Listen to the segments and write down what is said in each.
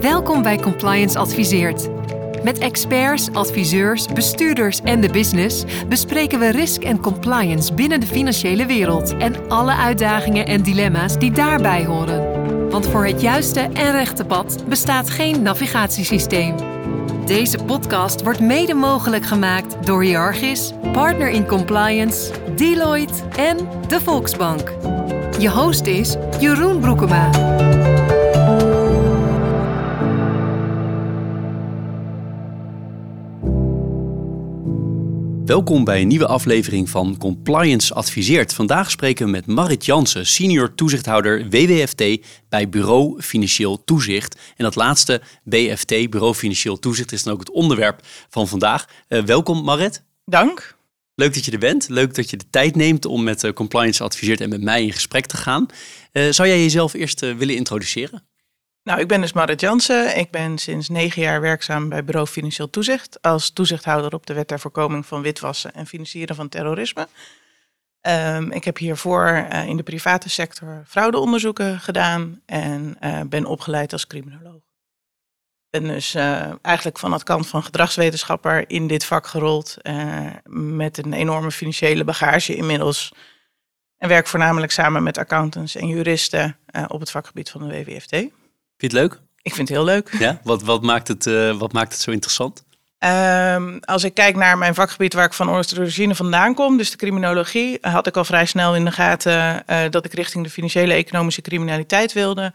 Welkom bij Compliance Adviseert. Met experts, adviseurs, bestuurders en de business bespreken we risk en compliance binnen de financiële wereld en alle uitdagingen en dilemma's die daarbij horen. Want voor het juiste en rechte pad bestaat geen navigatiesysteem. Deze podcast wordt mede mogelijk gemaakt door Jargis, Partner in Compliance, Deloitte en de Volksbank. Je host is Jeroen Broekema. Welkom bij een nieuwe aflevering van Compliance Adviseert. Vandaag spreken we met Marit Jansen, senior toezichthouder WWFT bij Bureau Financieel Toezicht. En dat laatste, BFT, Bureau Financieel Toezicht, is dan ook het onderwerp van vandaag. Uh, welkom Marit. Dank. Leuk dat je er bent. Leuk dat je de tijd neemt om met uh, Compliance Adviseert en met mij in gesprek te gaan. Uh, zou jij jezelf eerst willen introduceren? Nou, ik ben dus Marit Jansen. Ik ben sinds negen jaar werkzaam bij Bureau Financieel Toezicht als toezichthouder op de wet ter voorkoming van witwassen en financieren van terrorisme. Um, ik heb hiervoor uh, in de private sector fraudeonderzoeken gedaan en uh, ben opgeleid als criminoloog. En dus uh, eigenlijk van het kant van gedragswetenschapper in dit vak gerold met een enorme financiële bagage inmiddels. En werk voornamelijk samen met accountants en juristen op het vakgebied van de WWFT. Vind je het leuk? Ik vind het heel leuk. Ja? Wat, wat, maakt, het, uh, wat maakt het zo interessant? Um, als ik kijk naar mijn vakgebied waar ik van origine vandaan kom, dus de criminologie, had ik al vrij snel in de gaten uh, dat ik richting de financiële economische criminaliteit wilde.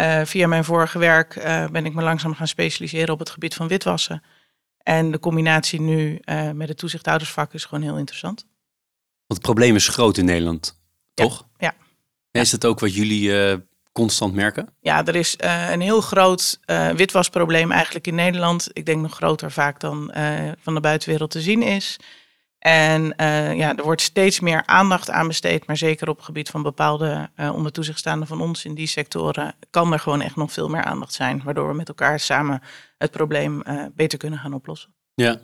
Uh, via mijn vorige werk ben ik me langzaam gaan specialiseren op het gebied van witwassen. En de combinatie nu met het toezichthoudersvak is gewoon heel interessant. Want het probleem is groot in Nederland, toch? Ja. ja. Is dat ook wat jullie constant merken? Ja, er is uh, een heel groot uh, witwasprobleem eigenlijk in Nederland. Ik denk nog groter vaak dan uh, van de buitenwereld te zien is. En ja, er wordt steeds meer aandacht aan besteed, maar zeker op het gebied van bepaalde onder toezicht staande van ons in die sectoren kan er gewoon echt nog veel meer aandacht zijn, waardoor we met elkaar samen het probleem beter kunnen gaan oplossen. Ja,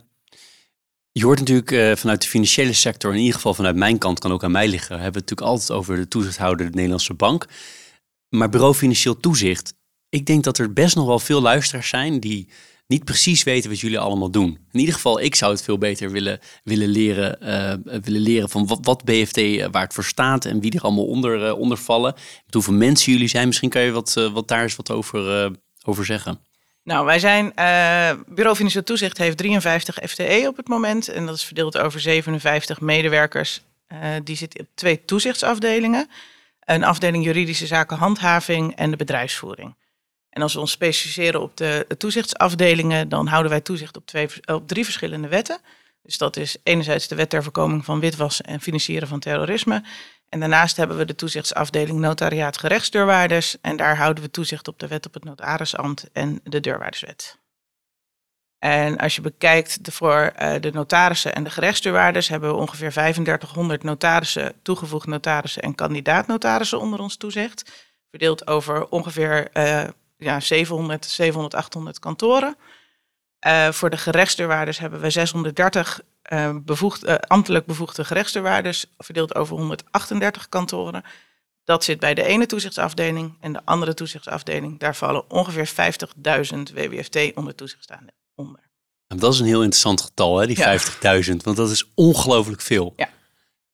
je hoort natuurlijk vanuit de financiële sector, in ieder geval vanuit mijn kant, kan ook aan mij liggen, hebben we het natuurlijk altijd over de toezichthouder, de Nederlandse bank. Maar bureau financieel toezicht, ik denk dat er best nog wel veel luisteraars zijn die niet precies weten wat jullie allemaal doen. In ieder geval, ik zou het veel beter willen, willen, leren, uh, willen leren van wat, wat BFT uh, waar het voor staat en wie er allemaal onder, uh, onder vallen. Hoeveel mensen jullie zijn. Misschien kan je wat, wat daar eens wat over, over zeggen. Nou, wij zijn, Bureau Financieel Toezicht heeft 53 FTE op het moment. En dat is verdeeld over 57 medewerkers. die zitten op twee toezichtsafdelingen een afdeling juridische zaken handhaving en de bedrijfsvoering. En als we ons specialiseren op de toezichtsafdelingen, dan houden wij toezicht op, twee, op drie verschillende wetten. Dus dat is enerzijds de wet ter voorkoming van witwassen en financieren van terrorisme. En daarnaast hebben we de toezichtsafdeling notariaat gerechtsdeurwaarders. En daar houden we toezicht op de wet op het notarisambt en de deurwaarderswet. En als je bekijkt voor uh, de notarissen en de gerechtsdeurwaarders, hebben we ongeveer 3500 notarissen, toegevoegd notarissen en kandidaat-notarissen onder ons toezicht. Verdeeld over ongeveer uh, ja, 700, 700, 800 kantoren. Uh, voor de gerechtsdeurwaarders hebben we 630 bevoegd, ambtelijk bevoegde gerechtsdeurwaarders, verdeeld over 138 kantoren. Dat zit bij de ene toezichtsafdeling en de andere toezichtsafdeling. Daar vallen ongeveer 50.000 WWFT onder toezicht staande onder. Dat is een heel interessant getal, hè, die 50.000, want dat is ongelooflijk veel. Ja.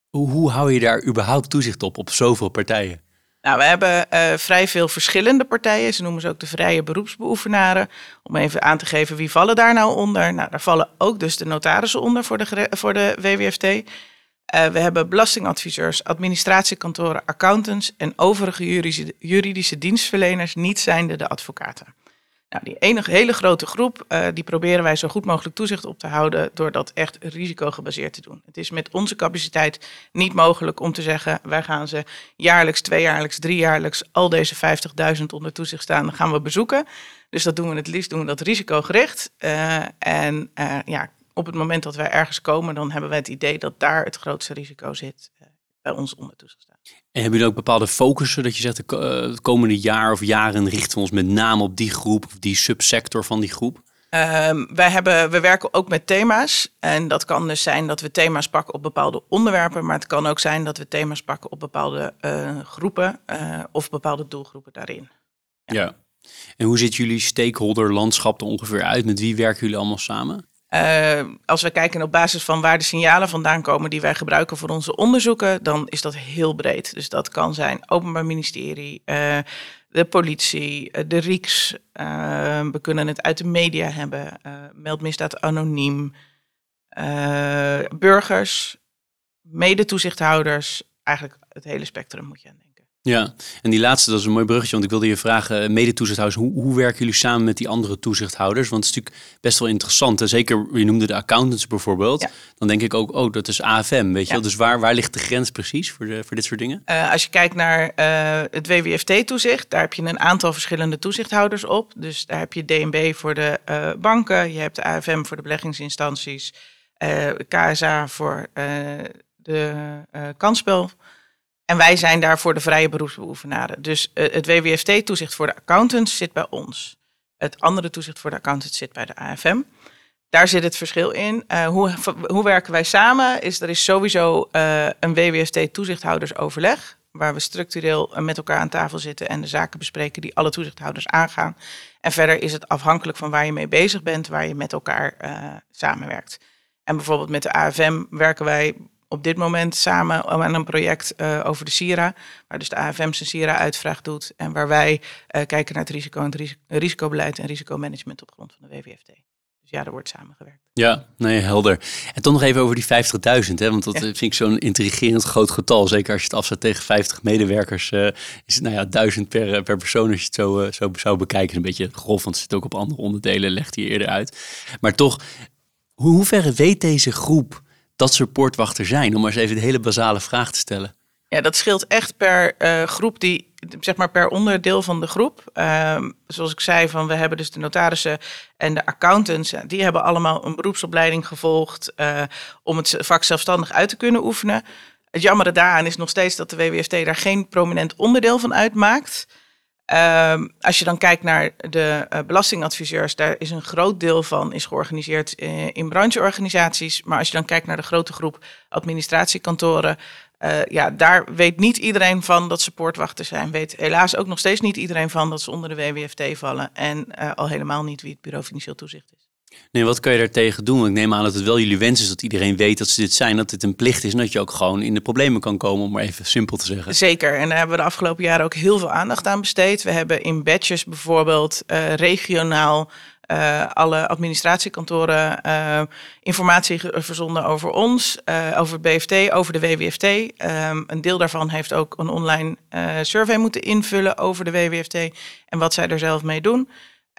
Hoe, hoe hou je daar überhaupt toezicht op, op zoveel partijen? Nou, we hebben uh, vrij veel verschillende partijen. Ze noemen ze ook de vrije beroepsbeoefenaren. Om even aan te geven wie vallen daar nou onder. Nou, daar vallen ook dus de notarissen onder voor de, voor de WWFT. Uh, eh, we hebben belastingadviseurs, administratiekantoren, accountants en overige juridische, juridische dienstverleners, niet zijnde de advocaten. Nou, die enige hele grote groep, uh, die proberen wij zo goed mogelijk toezicht op te houden door dat echt risicogebaseerd te doen. Het is met onze capaciteit niet mogelijk om te zeggen, wij gaan ze jaarlijks, tweejaarlijks, driejaarlijks, al deze 50.000 onder toezicht staan, gaan we bezoeken. Dus dat doen we het liefst, doen we dat risicogericht. Uh, en uh, ja, op het moment dat wij ergens komen, dan hebben wij het idee dat daar het grootste risico zit bij ons onder toezicht staan. En hebben jullie ook bepaalde focussen dat je zegt, de eh, het komende jaar of jaren richten we ons met name op die groep of die subsector van die groep? Um, wij hebben, we werken ook met thema's. En dat kan dus zijn dat we thema's pakken op bepaalde onderwerpen. Maar het kan ook zijn dat we thema's pakken op bepaalde uh, groepen uh, of bepaalde doelgroepen daarin. Ja. ja. En hoe ziet jullie stakeholder-landschap er ongeveer uit? Met wie werken jullie allemaal samen? Uh, als we kijken op basis van waar de signalen vandaan komen die wij gebruiken voor onze onderzoeken, dan is dat heel breed. Dus dat kan zijn Openbaar Ministerie, uh, de politie, uh, de RIEX. we kunnen het uit de media hebben, meldmisdaad anoniem, burgers, medetoezichthouders. Eigenlijk het hele spectrum moet je aan. Ja, en die laatste, dat is een mooi bruggetje, want ik wilde je vragen, eh, mede-toezichthouders, hoe, hoe werken jullie samen met die andere toezichthouders? Want het is natuurlijk best wel interessant. En zeker, je noemde de accountants bijvoorbeeld. Dan denk ik ook, oh, dat is AFM, weet je wel? Dus waar, waar ligt de grens precies voor, de, voor dit soort dingen? Uh, als je kijkt naar uh, het WWFT-toezicht, daar heb je een aantal verschillende toezichthouders op. Dus daar heb je DNB voor de uh, banken, je hebt de AFM voor de beleggingsinstanties, KSA voor de kansspel en wij zijn daar voor de vrije beroepsbeoefenaren. Dus uh, het WWFT-toezicht voor de accountants zit bij ons. Het andere toezicht voor de accountants zit bij de AFM. Daar zit het verschil in. Uh, hoe, hoe werken wij samen? Is, er is sowieso uh, een WWFT-toezichthoudersoverleg. Waar we structureel met elkaar aan tafel zitten en de zaken bespreken die alle toezichthouders aangaan. En verder is het afhankelijk van waar je mee bezig bent, waar je met elkaar samenwerkt. En bijvoorbeeld met de AFM werken wij op dit moment samen aan een project uh, over de SIRA, waar dus de AFM zijn SIRA-uitvraag doet en waar wij uh, kijken naar het risico en het risicobeleid en risicomanagement op grond van de WWFT. Dus ja, er wordt samengewerkt. Ja, nee, helder. En toch nog even over die 50.000, want dat vind ik zo'n intrigerend groot getal. Zeker als je het afzet tegen 50 medewerkers, uh, is het nou ja, 1000 per, per persoon als je het zo, zo zou bekijken. Een beetje grof, want het zit ook op andere onderdelen, legt hij eerder uit. Maar toch, hoe, hoe ver weet deze groep dat soort poortwachter zijn? Om maar eens even de hele basale vraag te stellen. Ja, dat scheelt echt per uh, groep die, zeg maar per onderdeel van de groep. Uh, zoals ik zei, van we hebben dus de notarissen en de accountants. Die hebben allemaal een beroepsopleiding gevolgd uh, om het vak zelfstandig uit te kunnen oefenen. Het jammere daaraan is nog steeds dat de WWFT daar geen prominent onderdeel van uitmaakt. Um, als je dan kijkt naar de uh, belastingadviseurs, daar is een groot deel van is georganiseerd uh, in brancheorganisaties. Maar als je dan kijkt naar de grote groep administratiekantoren, uh, ja, daar weet niet iedereen van dat ze poortwachters zijn. Weet helaas ook nog steeds niet iedereen van dat ze onder de WWFT vallen. En al helemaal niet wie het Bureau Financieel Toezicht is. Nee, wat kan je daar tegen doen? Ik neem aan dat het wel jullie wens is dat iedereen weet dat ze dit zijn, dat dit een plicht is en dat je ook gewoon in de problemen kan komen, om maar even simpel te zeggen. Zeker, en daar hebben we de afgelopen jaren ook heel veel aandacht aan besteed. We hebben in badges bijvoorbeeld uh, regionaal uh, alle administratiekantoren uh, informatie verzonden over ons, over BFT, over de WWFT. Um, een deel daarvan heeft ook een online survey moeten invullen over de WWFT en wat zij er zelf mee doen.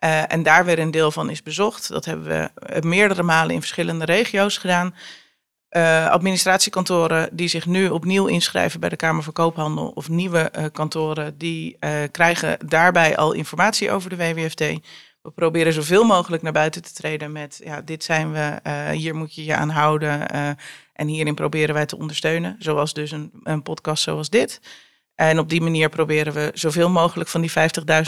Uh, en daar weer een deel van is bezocht. Dat hebben we meerdere malen in verschillende regio's gedaan. Uh, administratiekantoren die zich nu opnieuw inschrijven bij de Kamer van Koophandel of nieuwe kantoren, die krijgen daarbij al informatie over de WWFT. We proberen zoveel mogelijk naar buiten te treden met, ja, dit zijn we, hier moet je je aan houden. en hierin proberen wij te ondersteunen, zoals dus een, een podcast zoals dit. En op die manier proberen we zoveel mogelijk van die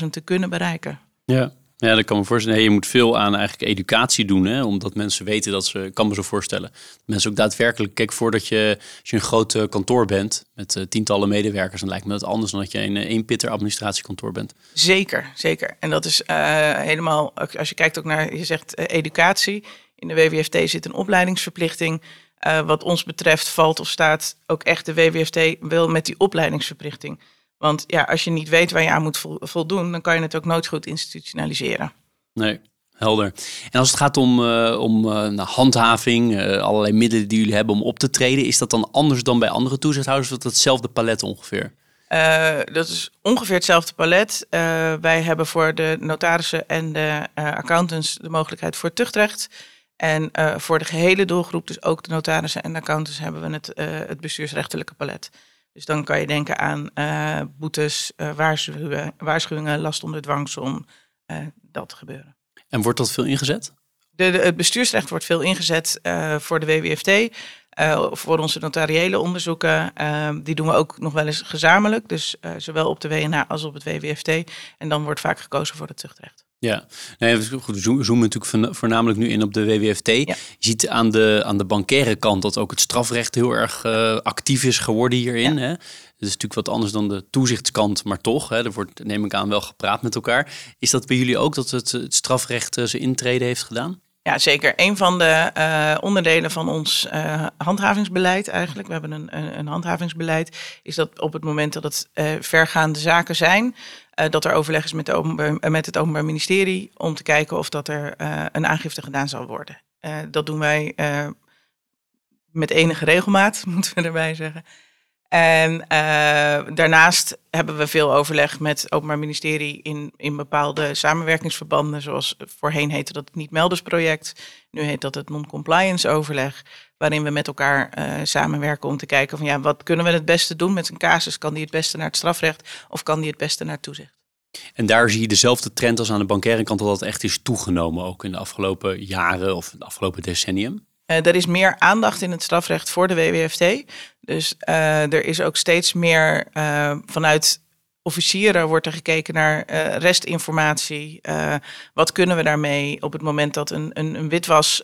50.000 te kunnen bereiken. Ja, ja, dat kan me voorstellen. je moet veel aan eigenlijk educatie doen, hè, omdat mensen weten dat ze, kan me zo voorstellen, mensen ook daadwerkelijk, kijk, voordat je, als je een groot eh, kantoor bent met uh, tientallen medewerkers, dan lijkt me dat anders dan dat je een één eh, pitter administratiekantoor bent. Zeker, zeker. En dat is helemaal, als je kijkt ook naar, je zegt educatie, in de WWFT zit een opleidingsverplichting. wat ons betreft valt of staat ook echt de WWFT wel met die opleidingsverplichting. Want ja, als je niet weet waar je aan moet voldoen, dan kan je het ook nooit goed institutionaliseren. Nee, helder. En als het gaat om, uh, om uh, handhaving, uh, allerlei middelen die jullie hebben om op te treden, is dat dan anders dan bij andere toezichthouders? Of dat hetzelfde palet ongeveer? dat is ongeveer hetzelfde palet. wij hebben voor de notarissen en de accountants de mogelijkheid voor tuchtrecht. En voor de gehele doelgroep, dus ook de notarissen en de accountants, hebben we het, het bestuursrechtelijke palet. Dus dan kan je denken aan uh, boetes, uh, waarschuwingen, waarschuwingen, last onder dwangsom, uh, dat te gebeuren. En wordt dat veel ingezet? De, de, het bestuursrecht wordt veel ingezet voor de WWFT, voor onze notariële onderzoeken. die doen we ook nog wel eens gezamenlijk, dus zowel op de WNA als op het WWFT. En dan wordt vaak gekozen voor het tuchtrecht. Ja, nee, goed, we zoomen natuurlijk voornamelijk nu in op de WWFT. Je ziet aan de, aan de bankaire kant dat ook het strafrecht heel erg uh, actief is geworden hierin. Hè? Dat is natuurlijk wat anders dan de toezichtskant, maar toch, hè, er wordt, neem ik aan, wel gepraat met elkaar. Is dat bij jullie ook dat het, het strafrecht uh, zijn intrede heeft gedaan? Ja, zeker. Een van de uh, onderdelen van ons uh, handhavingsbeleid eigenlijk, we hebben een, een, een, handhavingsbeleid, is dat op het moment dat het uh, vergaande zaken zijn, dat er overleg is met, met het Openbaar Ministerie om te kijken of dat er een aangifte gedaan zal worden. dat doen wij met enige regelmaat, moeten we erbij zeggen. En uh, daarnaast hebben we veel overleg met het Openbaar Ministerie in, in bepaalde samenwerkingsverbanden. Zoals voorheen heette dat het niet-meldersproject. Nu heet dat het non-compliance overleg. Waarin we met elkaar uh, samenwerken om te kijken van ja, wat kunnen we het beste doen met een casus? Kan die het beste naar het strafrecht of kan die het beste naar het toezicht? En daar zie je dezelfde trend als aan de bankaire kant, dat dat echt is toegenomen, ook in de afgelopen jaren of het afgelopen decennium. Uh, er is meer aandacht in het strafrecht voor de WWFT. Dus uh, er is ook steeds meer uh, vanuit officieren wordt er gekeken naar restinformatie. wat kunnen we daarmee op het moment dat een, een, een witwas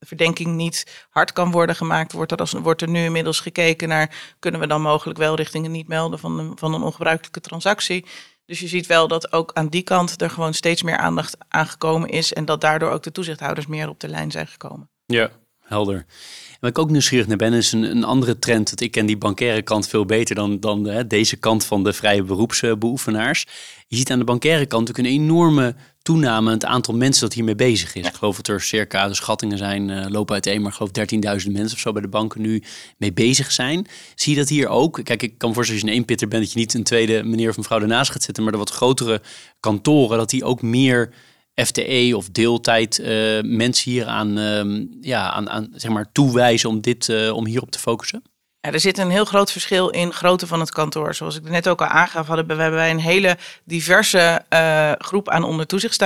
verdenking niet hard kan worden gemaakt, wordt er, als, wordt er nu inmiddels gekeken naar kunnen we dan mogelijk wel richting niet melden van een, van een ongebruikelijke transactie. Dus je ziet wel dat ook aan die kant er gewoon steeds meer aandacht aangekomen is en dat daardoor ook de toezichthouders meer op de lijn zijn gekomen. Ja, helder. En wat ik ook nieuwsgierig naar ben, is een, een andere trend. Dat ik ken die bankaire kant veel beter dan, dan hè, deze kant van de vrije beroepsbeoefenaars. Je ziet aan de bankaire kant ook een enorme toename in het aantal mensen dat hiermee bezig is. Ik geloof dat er circa, de schattingen zijn, uh, lopen uiteen, maar ik geloof 13.000 mensen of zo bij de banken nu mee bezig zijn. Zie je dat hier ook? Kijk, ik kan voorstellen als je een eenpitter bent, dat je niet een tweede meneer of mevrouw ernaast gaat zitten, maar de wat grotere kantoren, dat die ook meer FTE of deeltijd uh, mensen hier aan, uh, ja, aan, aan zeg maar toewijzen om, dit, uh, om hierop te focussen? Ja, er zit een heel groot verschil in grootte van het kantoor. Zoals ik net ook al aangaf, hadden wij, wij een hele diverse uh, groep aan onder toezicht.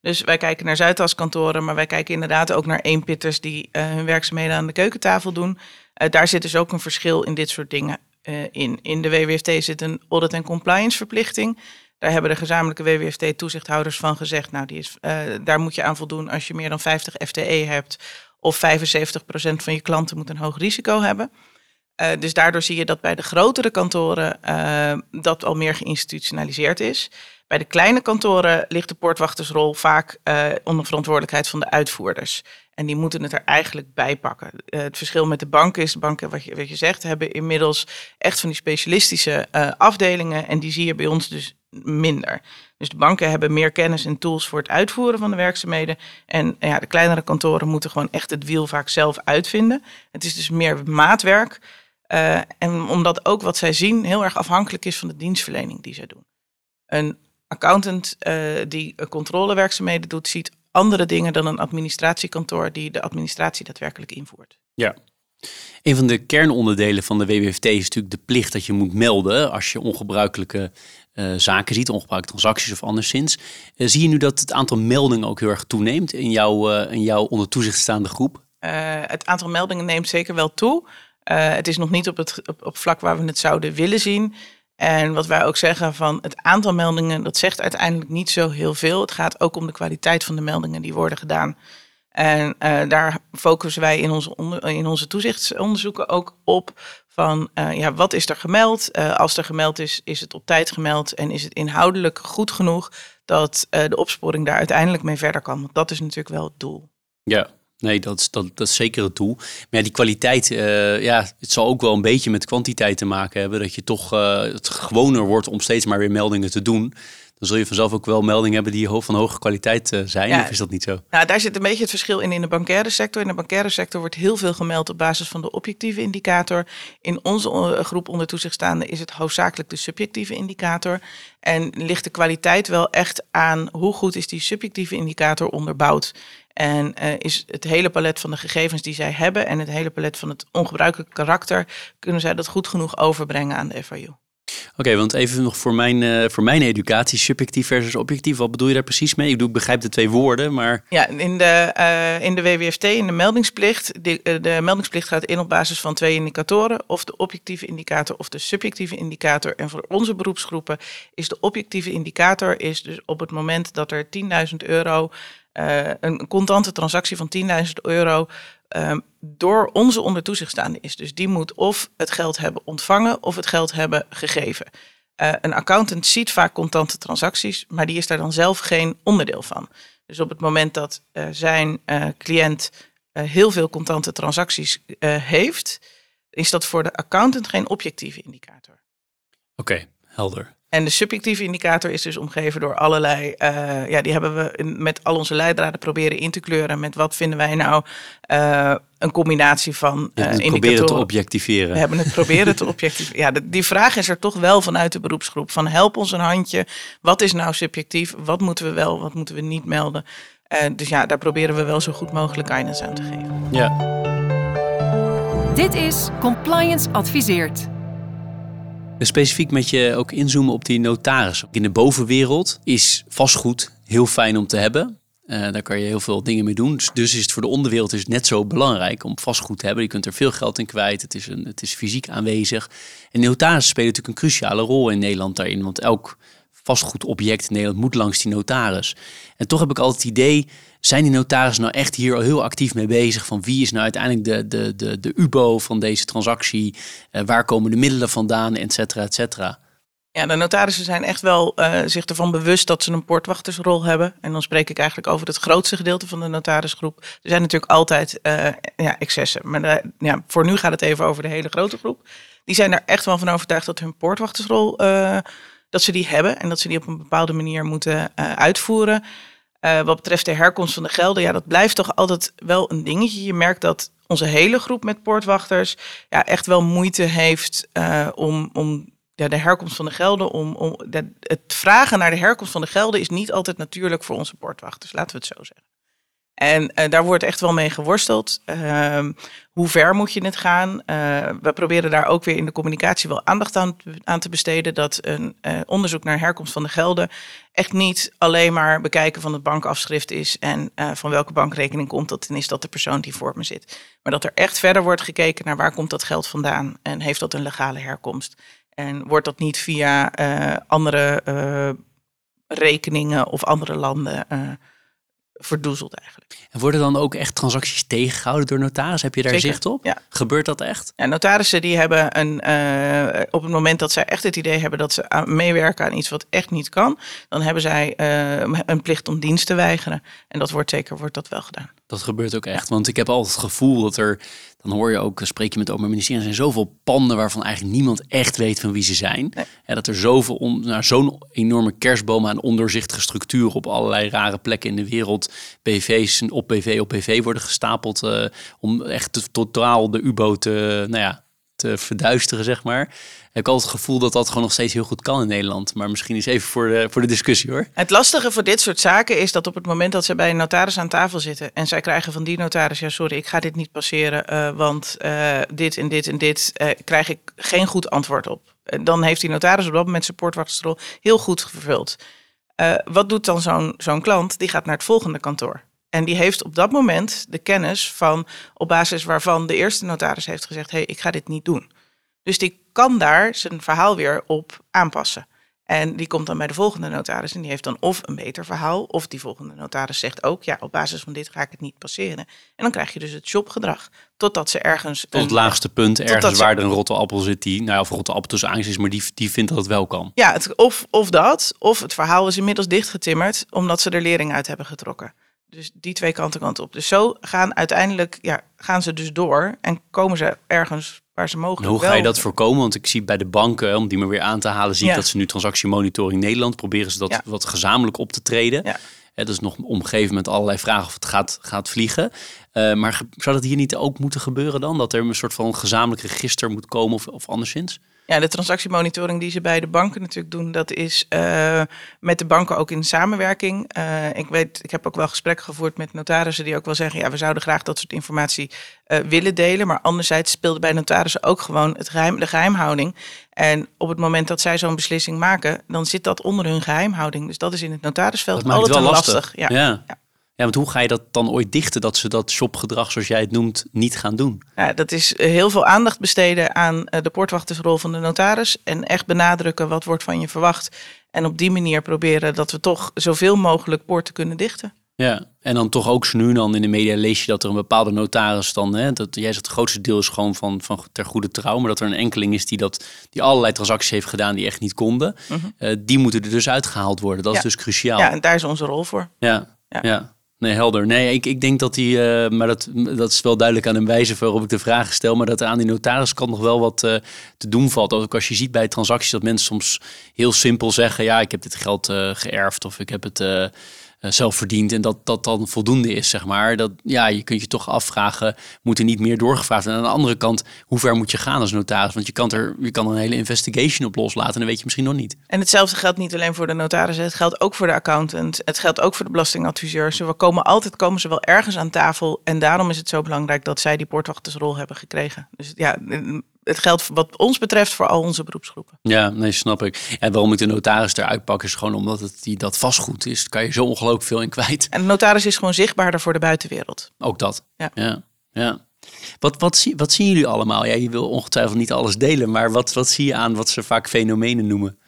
Dus wij kijken naar Zuidas-kantoren, maar wij kijken inderdaad ook naar eenpitters die hun werkzaamheden aan de keukentafel doen. daar zit dus ook een verschil in dit soort dingen in. In de WWFT zit een audit- en compliance verplichting. Daar hebben de gezamenlijke WWFT-toezichthouders van gezegd, nou, die is, uh, daar moet je aan voldoen als je meer dan 50 FTE hebt of 75% van je klanten moet een hoog risico hebben. Uh, dus daardoor zie je dat bij de grotere kantoren uh, dat al meer geïnstitutionaliseerd is. Bij de kleine kantoren ligt de poortwachtersrol vaak onder verantwoordelijkheid van de uitvoerders. En die moeten het er eigenlijk bij pakken. het verschil met de banken is, de banken, wat je, wat je zegt, hebben inmiddels echt van die specialistische afdelingen. En die zie je bij ons dus minder. Dus de banken hebben meer kennis en tools voor het uitvoeren van de werkzaamheden. En ja, de kleinere kantoren moeten gewoon echt het wiel vaak zelf uitvinden. Het is dus meer maatwerk. Uh, en omdat ook wat zij zien heel erg afhankelijk is van de dienstverlening die zij doen. Een accountant uh, die controlewerkzaamheden doet, ziet andere dingen dan een administratiekantoor die de administratie daadwerkelijk invoert. Ja, een van de kernonderdelen van de WWFT is natuurlijk de plicht dat je moet melden als je ongebruikelijke uh, zaken ziet, ongebruikte transacties of anderszins. Uh, zie je nu dat het aantal meldingen ook heel erg toeneemt in jouw, uh, in jouw onder toezicht staande groep? het aantal meldingen neemt zeker wel toe. het is nog niet op het op, vlak waar we het zouden willen zien. En wat wij ook zeggen van het aantal meldingen, dat zegt uiteindelijk niet zo heel veel. Het gaat ook om de kwaliteit van de meldingen die worden gedaan. En daar focussen wij in onze, in onze toezichtsonderzoeken ook op van uh, ja, wat is er gemeld? Uh, als er gemeld is, is het op tijd gemeld en is het inhoudelijk goed genoeg dat de opsporing daar uiteindelijk mee verder kan? Want dat is natuurlijk wel het doel. Ja, Nee, dat is, dat, dat is zeker het doel. Maar die kwaliteit, ja, het zal ook wel een beetje met kwantiteit te maken hebben. Dat je toch het gewoner wordt om steeds maar weer meldingen te doen dan zul je vanzelf ook wel meldingen hebben die van hoge kwaliteit uh, zijn. Ja, of is dat niet zo? Nou, daar zit een beetje het verschil in in de bankaire sector. In de bankaire sector wordt heel veel gemeld op basis van de objectieve indicator. In onze groep onder toezicht staande is het hoofdzakelijk de subjectieve indicator. En ligt de kwaliteit wel echt aan hoe goed is die subjectieve indicator onderbouwd. En uh, is het hele palet van de gegevens die zij hebben en het hele palet van het ongebruikelijke karakter, kunnen zij dat goed genoeg overbrengen aan de FIU. Oké, want even nog voor mijn, uh, voor mijn educatie, subjectief versus objectief. Wat bedoel je daar precies mee? Ik, ik begrijp de twee woorden, maar... Ja, in de, uh, in de WWFT, in de meldingsplicht, de, de meldingsplicht gaat in op basis van twee indicatoren. Of de objectieve indicator of de subjectieve indicator. En voor onze beroepsgroepen is de objectieve indicator is dus op het moment dat er 10.000 euro... Een contante transactie van 10.000 euro Ehm, door onze onder toezicht is. Dus die moet of het geld hebben ontvangen of het geld hebben gegeven. Uh, een accountant ziet vaak contante transacties, maar die is daar dan zelf geen onderdeel van. Dus op het moment dat uh, zijn uh, cliënt heel veel contante transacties heeft, is dat voor de accountant geen objectieve indicator. Oké, helder. En de subjectieve indicator is dus omgeven door allerlei, uh, ja, die hebben we met al onze leidraden proberen in te kleuren met wat vinden wij nou uh, een combinatie van uh, proberen te objectiveren. We hebben het proberen te objectiveren. Ja, de, die vraag is er toch wel vanuit de beroepsgroep van help ons een handje. Wat is nou subjectief? Wat moeten we wel, wat moeten we niet melden? dus ja, daar proberen we wel zo goed mogelijk guidance aan te geven. Ja. Dit is Compliance Adviseert specifiek met je ook inzoomen op die notaris. In de bovenwereld is vastgoed heel fijn om te hebben. Uh, daar kan je heel veel dingen mee doen. Dus, dus, is het voor de onderwereld is het net zo belangrijk om vastgoed te hebben. Je kunt er veel geld in kwijt. Het is, een, het is fysiek aanwezig. En notarissen spelen natuurlijk een cruciale rol in Nederland daarin. Want elk vastgoedobject in Nederland moet langs die notaris. En toch heb ik altijd het idee zijn die notarissen nou echt hier al heel actief mee bezig? Van wie is nou uiteindelijk de, de, de, de UBO van deze transactie? Uh, waar komen de middelen vandaan, et cetera, et cetera? Ja, de notarissen zijn echt wel uh, zich ervan bewust dat ze een poortwachtersrol hebben. En dan spreek ik eigenlijk over het grootste gedeelte van de notarisgroep. Er zijn natuurlijk altijd uh, ja, excessen. Maar ja, voor nu gaat het even over de hele grote groep. Die zijn er echt wel van overtuigd dat hun poortwachtersrol, dat ze die hebben. En dat ze die op een bepaalde manier moeten uitvoeren. Uh, wat betreft de herkomst van de gelden, ja, dat blijft toch altijd wel een dingetje. Je merkt dat onze hele groep met poortwachters ja, echt wel moeite heeft uh, om, om ja, de herkomst van de gelden. Om, om, het vragen naar de herkomst van de gelden is niet altijd natuurlijk voor onze poortwachters, laten we het zo zeggen. En uh, daar wordt echt wel mee geworsteld. Uh, hoe ver moet je het gaan? Uh, we proberen daar ook weer in de communicatie wel aandacht aan, aan te besteden. Dat een uh, onderzoek naar herkomst van de gelden echt niet alleen maar bekijken van het bankafschrift is en van welke bankrekening komt dat en is dat de persoon die voor me zit. Maar dat er echt verder wordt gekeken naar waar komt dat geld vandaan en heeft dat een legale herkomst. En wordt dat niet via andere rekeningen of andere landen verdoezeld eigenlijk. En worden dan ook echt transacties tegengehouden door notaris? Heb je daar zicht op? Ja. Gebeurt dat echt? Ja, notarissen die hebben een, uh, op het moment dat zij echt het idee hebben dat ze aan meewerken aan iets wat echt niet kan, dan hebben zij uh, een plicht om dienst te weigeren. En dat wordt zeker wordt dat wel gedaan. Dat gebeurt ook echt. Want ik heb altijd het gevoel dat er, dan hoor je ook, spreek je met het Openbaar Ministerie, er zijn zoveel panden waarvan eigenlijk niemand echt weet van wie ze zijn. En dat er zoveel, on, nou, zo'n enorme kerstboom aan ondoorzichtige structuren op allerlei rare plekken in de wereld, BV's op BV op BV worden gestapeld uh, om echt totaal de U-boot te, nou ja, te verduisteren, zeg maar heb ik altijd het gevoel dat dat gewoon nog steeds heel goed kan in Nederland. Maar misschien is even voor de, voor de discussie hoor. Het lastige voor dit soort zaken is dat op het moment dat ze bij een notaris aan tafel zitten en zij krijgen van die notaris, ja sorry, ik ga dit niet passeren, uh, want uh, dit en dit en dit uh, krijg ik geen goed antwoord op. dan heeft die notaris op dat moment supportwachtersrol heel goed vervuld. wat doet dan zo'n zo'n klant? Die gaat naar het volgende kantoor. En die heeft op dat moment de kennis van op basis waarvan de eerste notaris heeft gezegd: hé, hey, ik ga dit niet doen. Dus die kan daar zijn verhaal weer op aanpassen. En die komt dan bij de volgende notaris en die heeft dan of een beter verhaal, of die volgende notaris zegt ook, ja, op basis van dit ga ik het niet passeren. En dan krijg je dus het shopgedrag, totdat ze ergens... Tot het laagste punt, ergens waar er een rotte appel zit die, nou ja, of rotte appel tussen aangesien is, maar die, die vindt dat het wel kan. Ja, het, of, of dat, of het verhaal is inmiddels dichtgetimmerd, omdat ze er lering uit hebben getrokken. Dus die twee kanten kant op. Dus zo gaan uiteindelijk, ja, gaan ze dus door en komen ze ergens waar ze mogen. Hoe ga je dat voorkomen? Want ik zie bij de banken, om die maar weer aan te halen, zie ik dat ze nu transactiemonitoring Nederland proberen ze dat wat gezamenlijk op te treden. Ja. dat is nog omgeven met allerlei vragen of het gaat, gaat vliegen. Uh, maar zou dat hier niet ook moeten gebeuren dan? Dat er een soort van gezamenlijk register moet komen of, of anderszins? Ja, de transactiemonitoring die ze bij de banken natuurlijk doen, dat is uh, met de banken ook in samenwerking. Uh, ik weet, ik heb ook wel gesprekken gevoerd met notarissen die ook wel zeggen, ja, we zouden graag dat soort informatie uh, willen delen. Maar anderzijds speelde bij notarissen ook gewoon het geheim, de geheimhouding. En op het moment dat zij zo'n beslissing maken, dan zit dat onder hun geheimhouding. Dus dat is in het notarisveld altijd lastig. lastig. Ja. ja. ja. Ja, want hoe ga je dat dan ooit dichten dat ze dat shopgedrag, zoals jij het noemt, niet gaan doen? Ja, dat is eh, heel veel aandacht besteden aan eh, de poortwachtersrol van de notaris. En echt benadrukken wat wordt van je verwacht. En op die manier proberen dat we toch zoveel mogelijk poorten kunnen dichten. Ja, en dan toch ook zo nu dan in de media lees je dat er een bepaalde notaris dan, hè, dat jij zegt het grootste deel is gewoon van, van ter goede trouw, maar dat er een enkeling is die dat, die allerlei transacties heeft gedaan die echt niet konden, mhm. eh, die moeten er dus uitgehaald worden. Dat is dus cruciaal. Ja, en daar is onze rol voor. Ja, ja. ja. Nee, helder. Nee, ik, ik denk dat die, uh, maar dat, dat is wel duidelijk aan een wijze waarop ik de vraag stel, maar dat er aan die notariskant nog wel wat uh, te doen valt. Ook als je ziet bij transacties dat mensen soms heel simpel zeggen, ja, ik heb dit geld uh, geërfd of ik heb het eh, zelf verdient en dat dat dan voldoende is, zeg maar. Dat, ja, je kunt je toch afvragen, moet er niet meer doorgevraagd En aan de andere kant, hoe ver moet je gaan als notaris? Want je kan er, je kan een hele investigation op loslaten en dat weet je misschien nog niet. En hetzelfde geldt niet alleen voor de notaris, het geldt ook voor de accountant, het geldt ook voor de belastingadviseurs. We komen altijd, komen ze wel ergens aan tafel en daarom is het zo belangrijk dat zij die poortwachtersrol hebben gekregen. Dus ja, het geldt wat ons betreft voor al onze beroepsgroepen. Ja, nee, snap ik. En waarom ik de notaris eruit pak is gewoon omdat het die dat vastgoed is. Daar kan je zo ongelooflijk veel in kwijt. En de notaris is gewoon zichtbaarder voor de buitenwereld. Ook dat. Ja. ja. ja. Wat, wat, zie, wat zien jullie allemaal? Ja, je wil ongetwijfeld niet alles delen, maar wat, wat zie je aan wat ze vaak fenomenen noemen?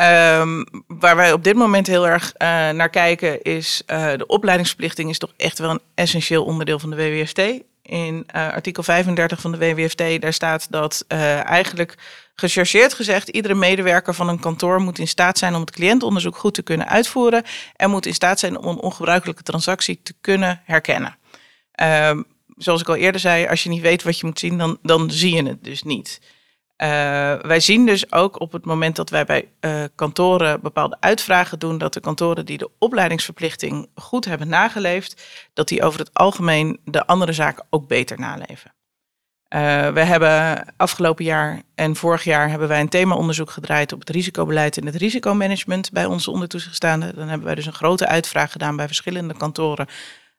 Um, waar wij op dit moment heel erg uh, naar kijken is uh, de opleidingsverplichting is toch echt wel een essentieel onderdeel van de WWST in uh, artikel 35 van de WWFT, daar staat dat uh, eigenlijk gechargeerd gezegd, iedere medewerker van een kantoor moet in staat zijn om het cliëntonderzoek goed te kunnen uitvoeren en moet in staat zijn om een ongebruikelijke transactie te kunnen herkennen. Uh, zoals ik al eerder zei, als je niet weet wat je moet zien, dan, dan zie je het dus niet. Uh, wij zien dus ook op het moment dat wij bij uh, kantoren bepaalde uitvragen doen, dat de kantoren die de opleidingsverplichting goed hebben nageleefd, dat die over het algemeen de andere zaken ook beter naleven. Uh, we hebben afgelopen jaar en vorig jaar hebben wij een themaonderzoek gedraaid op het risicobeleid en het risicomanagement bij onze ondertoezichtstaanden. Dan hebben wij dus een grote uitvraag gedaan bij verschillende kantoren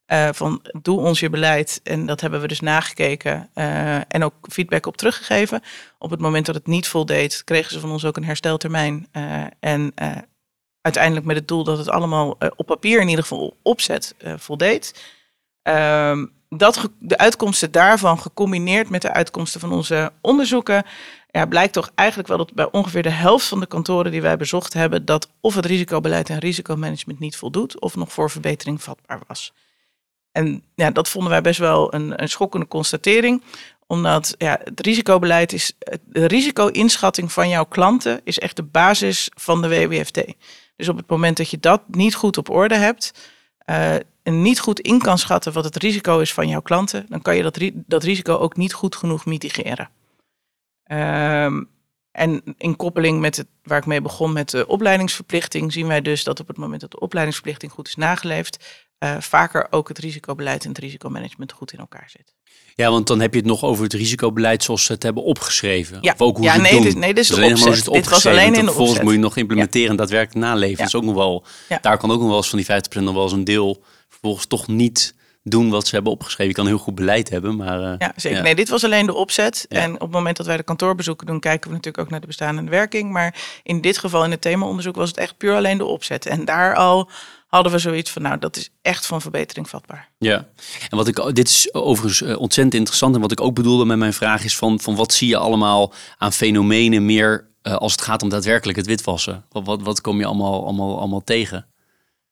uh, van doe ons je beleid. En dat hebben we dus nagekeken uh, en ook feedback op teruggegeven. Op het moment dat het niet voldeed, kregen ze van ons ook een hersteltermijn. Uh, en uiteindelijk met het doel dat het allemaal op papier in ieder geval opzet voldeed. Ehm, dat de uitkomsten daarvan gecombineerd met de uitkomsten van onze onderzoeken, ja, blijkt toch eigenlijk wel dat bij ongeveer de helft van de kantoren die wij bezocht hebben, dat of het risicobeleid en risicomanagement niet voldoet, of nog voor verbetering vatbaar was. En ja, dat vonden wij best wel een, een schokkende constatering omdat ja, het risicobeleid is, de risico-inschatting van jouw klanten is echt de basis van de WWFT. Dus op het moment dat je dat niet goed op orde hebt uh, en niet goed in kan schatten wat het risico is van jouw klanten, dan kan je dat, dat risico ook niet goed genoeg mitigeren. Um, en in koppeling met het, waar ik mee begon met de opleidingsverplichting, zien wij dus dat op het moment dat de opleidingsverplichting goed is nageleefd, uh, vaker ook het risicobeleid en het risicomanagement goed in elkaar zit. Ja, want dan heb je het nog over het risicobeleid zoals ze het hebben opgeschreven. Ja, of ook hoe ja ze nee, doen. Dit, nee, dit is de opzet. Het dit was alleen in de Vervolgens opzet. moet je nog implementeren en daadwerkelijk naleven. Ja. Dat is ook nog wel. Daar kan ook nog wel eens van die 50% nog wel eens een deel vervolgens toch niet doen wat ze hebben opgeschreven. Je kan heel goed beleid hebben, maar... Uh, ja, zeker. Nee, dit was alleen de opzet. En op het moment dat wij de kantoorbezoeken doen, kijken we natuurlijk ook naar de bestaande werking. Maar in dit geval, in het themaonderzoek, was het echt puur alleen de opzet. En daar al hadden we zoiets van, nou, dat is echt van verbetering vatbaar. Ja, en wat ik, dit is overigens ontzettend interessant. En wat ik ook bedoelde met mijn vraag is van, van wat zie je allemaal aan fenomenen meer uh, als het gaat om daadwerkelijk het witwassen? Wat, wat, wat kom je allemaal, allemaal, allemaal tegen?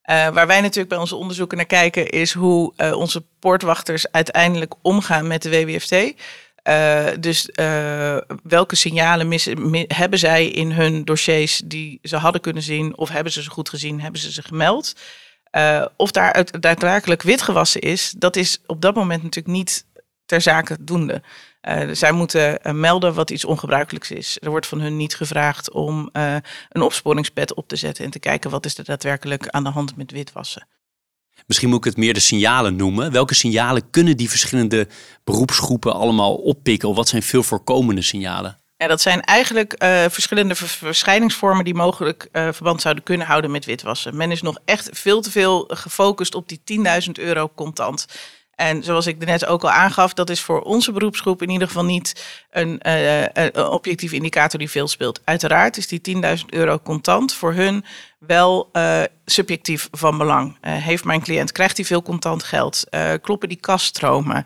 Uh, waar wij natuurlijk bij onze onderzoeken naar kijken, is hoe uh, onze poortwachters uiteindelijk omgaan met de WWFT. Uh, dus welke signalen missen, mi hebben zij in hun dossiers die ze hadden kunnen zien, of hebben ze ze goed gezien, hebben ze ze gemeld? of daar uit, daadwerkelijk witgewassen is, dat is op dat moment natuurlijk niet ter zake doende. Uh, zij moeten uh, melden wat iets ongebruikelijks is. Er wordt van hun niet gevraagd om uh, een opsporingspad op te zetten en te kijken wat is er daadwerkelijk aan de hand met witwassen. Misschien moet ik het meer de signalen noemen. Welke signalen kunnen die verschillende beroepsgroepen allemaal oppikken? Of wat zijn veel voorkomende signalen? Ja, dat zijn eigenlijk uh, verschillende verschijningsvormen die mogelijk uh, verband zouden kunnen houden met witwassen. Men is nog echt veel te veel gefocust op die 10.000 euro contant. En zoals ik net ook al aangaf, dat is voor onze beroepsgroep in ieder geval niet een, uh, een objectieve indicator die veel speelt. Uiteraard is die 10.000 euro contant voor hun wel subjectief van belang. heeft mijn cliënt, krijgt hij veel contant geld? kloppen die kaststromen?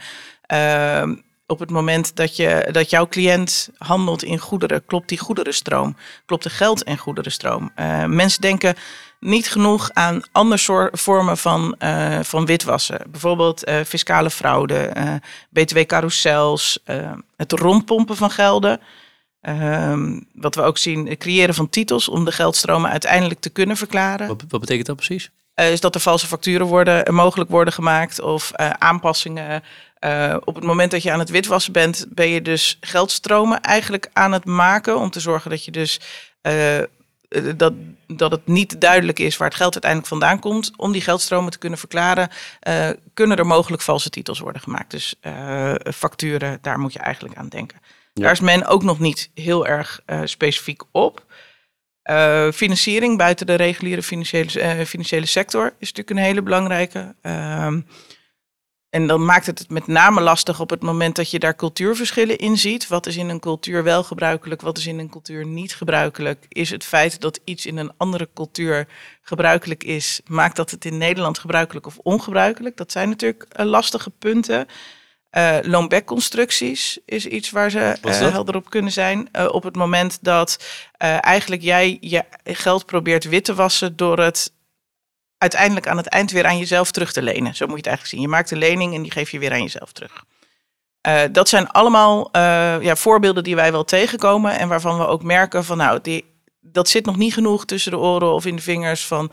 Op het moment dat, je, dat jouw cliënt handelt in goederen, klopt die goederenstroom, klopt de geld- en goederenstroom. Uh, mensen denken niet genoeg aan andere soort vormen van, uh, van witwassen. Bijvoorbeeld uh, fiscale fraude, btw-carousels, het rondpompen van gelden. Ehm, wat we ook zien, het creëren van titels om de geldstromen uiteindelijk te kunnen verklaren. Wat, wat betekent dat precies? is dat er valse facturen worden, mogelijk worden gemaakt of aanpassingen uh, op het moment dat je aan het witwassen bent, ben je dus geldstromen eigenlijk aan het maken om te zorgen dat je dus uh, dat, dat het niet duidelijk is waar het geld uiteindelijk vandaan komt. Om die geldstromen te kunnen verklaren, uh, kunnen er mogelijk valse titels worden gemaakt. Dus facturen, daar moet je eigenlijk aan denken. Daar is men ook nog niet heel erg specifiek op. financiering buiten de reguliere financiële, financiële sector is natuurlijk een hele belangrijke. Ehm, en dan maakt het het met name lastig op het moment dat je daar cultuurverschillen in ziet. Wat is in een cultuur wel gebruikelijk, wat is in een cultuur niet gebruikelijk? Is het feit dat iets in een andere cultuur gebruikelijk is, maakt dat het in Nederland gebruikelijk of ongebruikelijk? Dat zijn natuurlijk uh, lastige punten. Uh, loonbackconstructies is iets waar ze uh, helder op kunnen zijn. Uh, op het moment dat eigenlijk jij je geld probeert wit te wassen door het uiteindelijk aan het eind weer aan jezelf terug te lenen. Zo moet je het eigenlijk zien. Je maakt een lening en die geef je weer aan jezelf terug. Uh, dat zijn allemaal uh, ja, voorbeelden die wij wel tegenkomen en waarvan we ook merken van nou, die, dat zit nog niet genoeg tussen de oren of in de vingers van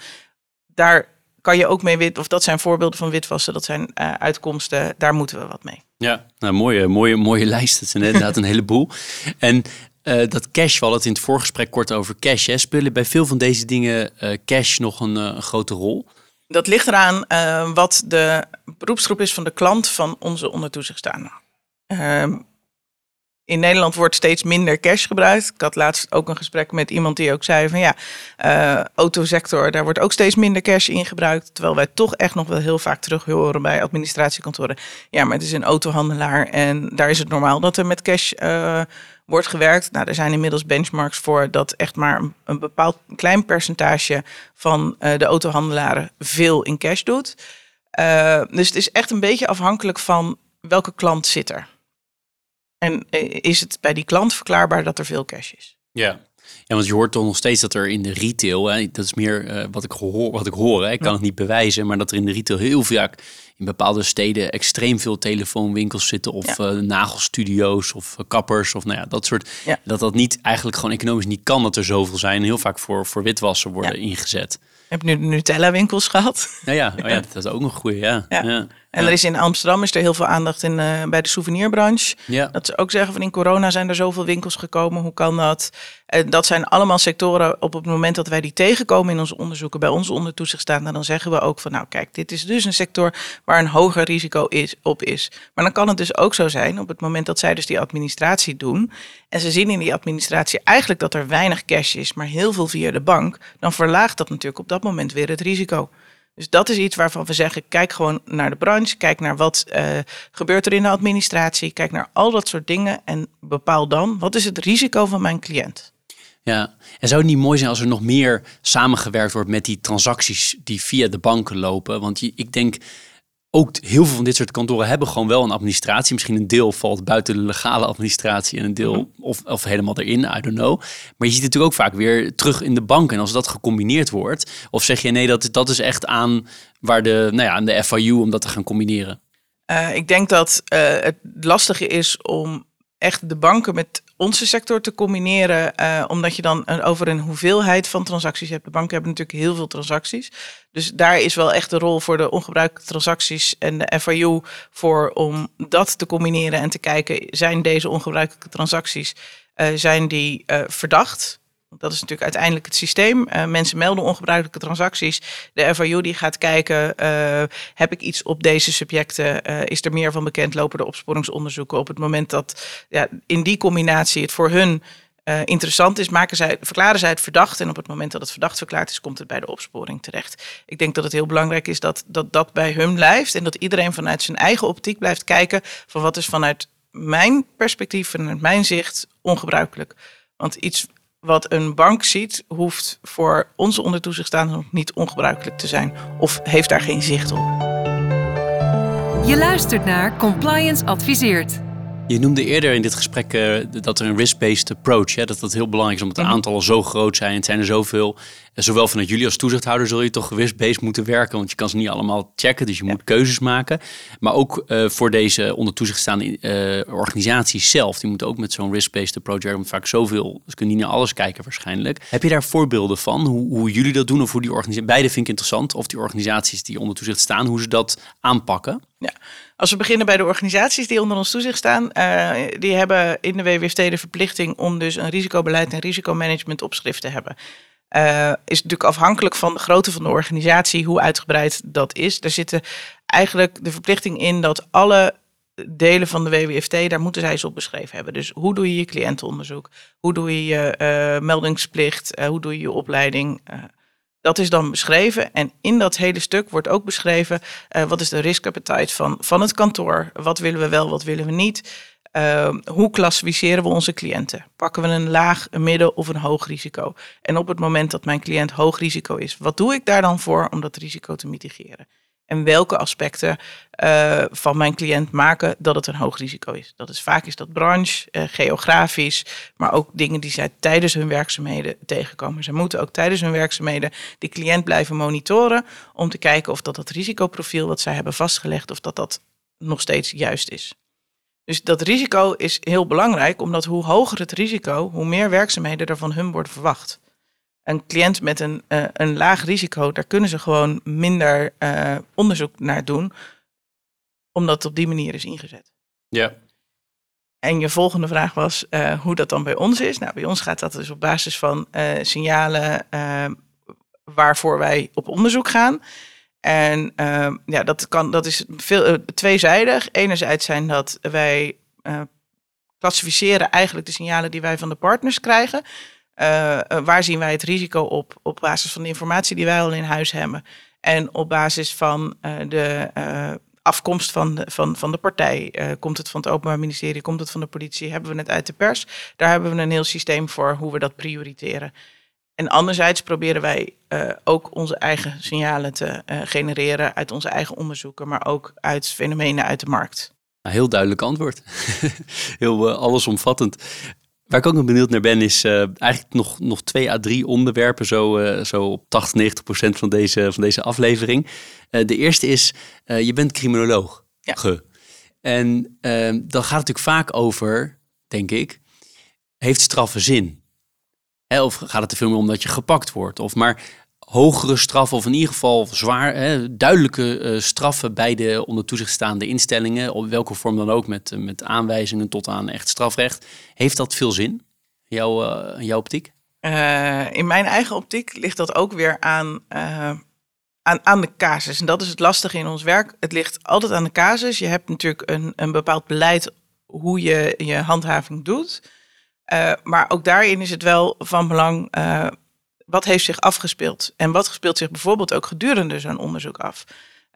daar kan je ook mee wit, of dat zijn voorbeelden van witwassen, dat zijn uh, uitkomsten, daar moeten we wat mee. Ja, nou, mooie, mooie, mooie lijst. Het zijn inderdaad een heleboel. En uh, dat cash, we hadden het in het voorgesprek kort over cash. Hè. Spelen bij veel van deze dingen uh, cash nog een, uh, een, grote rol? Dat ligt eraan wat de beroepsgroep is van de klant van onze ondertoezichtstaande. Ehm, in Nederland wordt steeds minder cash gebruikt. Ik had laatst ook een gesprek met iemand die ook zei van ja, autosector, daar wordt ook steeds minder cash in gebruikt. Terwijl wij toch echt nog wel heel vaak terug horen bij administratiekantoren. Ja, maar het is een autohandelaar en daar is het normaal dat er met cash wordt gewerkt. Nou, er zijn inmiddels benchmarks voor dat echt maar een, bepaald klein percentage van uh, de autohandelaren veel in cash doet. Uh, dus het is echt een beetje afhankelijk van welke klant zit er. En eh, is het bij die klant verklaarbaar dat er veel cash is? Ja. Ja, want je hoort toch nog steeds dat er in de retail, hè, dat is meer uh, wat ik hoor, wat ik hoor hè, ik kan het niet bewijzen, maar dat er in de retail heel vaak in bepaalde steden extreem veel telefoonwinkels zitten of ja. uh, nagelstudio's of uh, kappers of nou ja, dat soort. Ja. Dat dat niet eigenlijk gewoon economisch niet kan dat er zoveel zijn. Heel vaak voor, voor witwassen worden ja. ingezet. Heb je nu de Nutella winkels gehad? Nou ja, oh ja, dat is ook nog goed. Ja. ja. En er is in Amsterdam is er heel veel aandacht in, uh, bij de souvenirbranche. Ja. Dat ze ook zeggen van in corona zijn er zoveel winkels gekomen. Hoe kan dat? En dat zijn allemaal sectoren op het moment dat wij die tegenkomen in onze onderzoeken, bij ons onder toezicht staan. Dan zeggen we ook van nou kijk, dit is dus een sector waar een hoger risico is, op is. Maar dan kan het dus ook zo zijn op het moment dat zij dus die administratie doen. En ze zien in die administratie eigenlijk dat er weinig cash is, maar heel veel via de bank. Dan verlaagt dat natuurlijk op dat moment weer het risico. Dus dat is iets waarvan we zeggen, kijk gewoon naar de branche, kijk naar wat uh, gebeurt er in de administratie, kijk naar al dat soort dingen en bepaal dan, wat is het risico van mijn cliënt? Ja, en zou het niet mooi zijn als er nog meer samengewerkt wordt met die transacties die via de banken lopen? Want ik denk, ook heel veel van dit soort kantoren hebben gewoon wel een administratie. Misschien een deel valt buiten de legale administratie en een deel -hmm. of, of helemaal erin, I don't know. Maar je ziet het natuurlijk ook vaak weer terug in de bank. En als dat gecombineerd wordt, of zeg je nee, dat, dat is echt aan waar de, nou ja, aan de FIU om dat te gaan combineren? Uh, ik denk dat uh, het lastige is om echt de banken met onze sector te combineren, uh, omdat je dan over een hoeveelheid van transacties hebt. De banken hebben natuurlijk heel veel transacties. Dus daar is wel echt de rol voor de ongebruikelijke transacties en de FIU voor om dat te combineren en te kijken, zijn deze ongebruikelijke transacties, uh, zijn die uh, verdacht? Dat is natuurlijk uiteindelijk het systeem. Uh, mensen melden ongebruikelijke transacties. De FIU die gaat kijken, uh, heb ik iets op deze subjecten? Uh, is er meer van bekend? Lopen er opsporingsonderzoeken? Op het moment dat ja, in die combinatie het voor hun interessant is, maken zij, verklaren zij het verdacht. En op het moment dat het verdacht verklaard is, komt het bij de opsporing terecht. Ik denk dat het heel belangrijk is dat dat, dat bij hun blijft. En dat iedereen vanuit zijn eigen optiek blijft kijken van wat is vanuit mijn perspectief, vanuit mijn zicht, ongebruikelijk. Want iets wat een bank ziet, hoeft voor onze ondertoezichtstaanders nog niet ongebruikelijk te zijn. Of heeft daar geen zicht op. Je luistert naar Compliance Adviseert. Je noemde eerder in dit gesprek uh, dat er een risk-based approach, hè, dat dat heel belangrijk is omdat de mhm. aantallen zo groot zijn. Het zijn er zoveel. En zowel vanuit jullie als toezichthouder zul je toch risk-based moeten werken, want je kan ze niet allemaal checken, dus je moet keuzes maken. Maar ook uh, voor deze onder toezicht staande uh, organisaties zelf, die moeten ook met zo'n risk-based approach werken, vaak zoveel, dus kunnen niet naar alles kijken waarschijnlijk. Heb je daar voorbeelden van, hoe, hoe jullie dat doen of hoe die organisaties, beide vind ik interessant, of die organisaties die onder toezicht staan, hoe ze dat aanpakken? Ja, als we beginnen bij de organisaties die onder ons toezicht staan, uh, die hebben in de WWFT de verplichting om dus een risicobeleid en risicomanagement opschrift te hebben. Uh, is natuurlijk afhankelijk van de grootte van de organisatie, hoe uitgebreid dat is. Er zitten eigenlijk de verplichting in dat alle delen van de WWFT, daar moeten zij eens op beschreven hebben. Dus hoe doe je je cliëntenonderzoek? Hoe doe je je uh, meldingsplicht? Uh, hoe doe je je opleiding? Dat is dan beschreven. En in dat hele stuk wordt ook beschreven wat is de risk appetite van, van het kantoor. Wat willen we wel, wat willen we niet. Uh, hoe klassificeren we onze cliënten? Pakken we een laag, een midden of een hoog risico? En op het moment dat mijn cliënt hoog risico is, wat doe ik daar dan voor om dat risico te mitigeren? En welke aspecten uh, van mijn cliënt maken dat het een hoog risico is. Dat is vaak is dat branche, uh, geografisch, maar ook dingen die zij tijdens hun werkzaamheden tegenkomen. Ze moeten ook tijdens hun werkzaamheden die cliënt blijven monitoren om te kijken of dat het risicoprofiel wat zij hebben vastgelegd, of dat dat nog steeds juist is. Dus dat risico is heel belangrijk, omdat hoe hoger het risico, hoe meer werkzaamheden er van hun worden verwacht een cliënt met een, uh, een laag risico, daar kunnen ze gewoon minder uh, onderzoek naar doen, omdat het op die manier is ingezet. Ja. En je volgende vraag was uh, hoe dat dan bij ons is. Nou, bij ons gaat dat dus op basis van signalen waarvoor wij op onderzoek gaan. En ja, dat, kan, dat is veel, tweezijdig. Enerzijds zijn dat wij klassificeren eigenlijk de signalen die wij van de partners krijgen. Uh, waar zien wij het risico op? Op basis van de informatie die wij al in huis hebben. En op basis van de afkomst van de, van, van de partij. komt het van het Openbaar Ministerie? Komt het van de politie? Hebben we het uit de pers? Daar hebben we een heel systeem voor hoe we dat prioriteren. En anderzijds proberen wij ook onze eigen signalen te genereren uit onze eigen onderzoeken, maar ook uit fenomenen uit de markt. Heel duidelijk antwoord. heel allesomvattend. Waar ik ook nog benieuwd naar ben, is eigenlijk nog, nog twee à drie onderwerpen, zo, zo op 80, 90 procent van deze, van deze aflevering. De eerste is, je bent criminoloog. Ja. Ge. En ehm, dan gaat het natuurlijk vaak over, denk ik, heeft straffen zin? Of gaat het er veel meer om dat je gepakt wordt? Of maar hogere straffen, of in ieder geval zwaar, hè, duidelijke uh, straffen bij de onder toezicht staande instellingen, op welke vorm dan ook, met, met aanwijzingen tot aan echt strafrecht. Heeft dat veel zin, jouw, uh, jouw optiek? Uh, in mijn eigen optiek ligt dat ook weer aan, aan, aan de casus. En dat is het lastige in ons werk. Het ligt altijd aan de casus. Je hebt natuurlijk een, een bepaald beleid hoe je je handhaving doet. Maar ook daarin is het wel van belang wat heeft zich afgespeeld? En wat speelt zich bijvoorbeeld ook gedurende zo'n onderzoek af?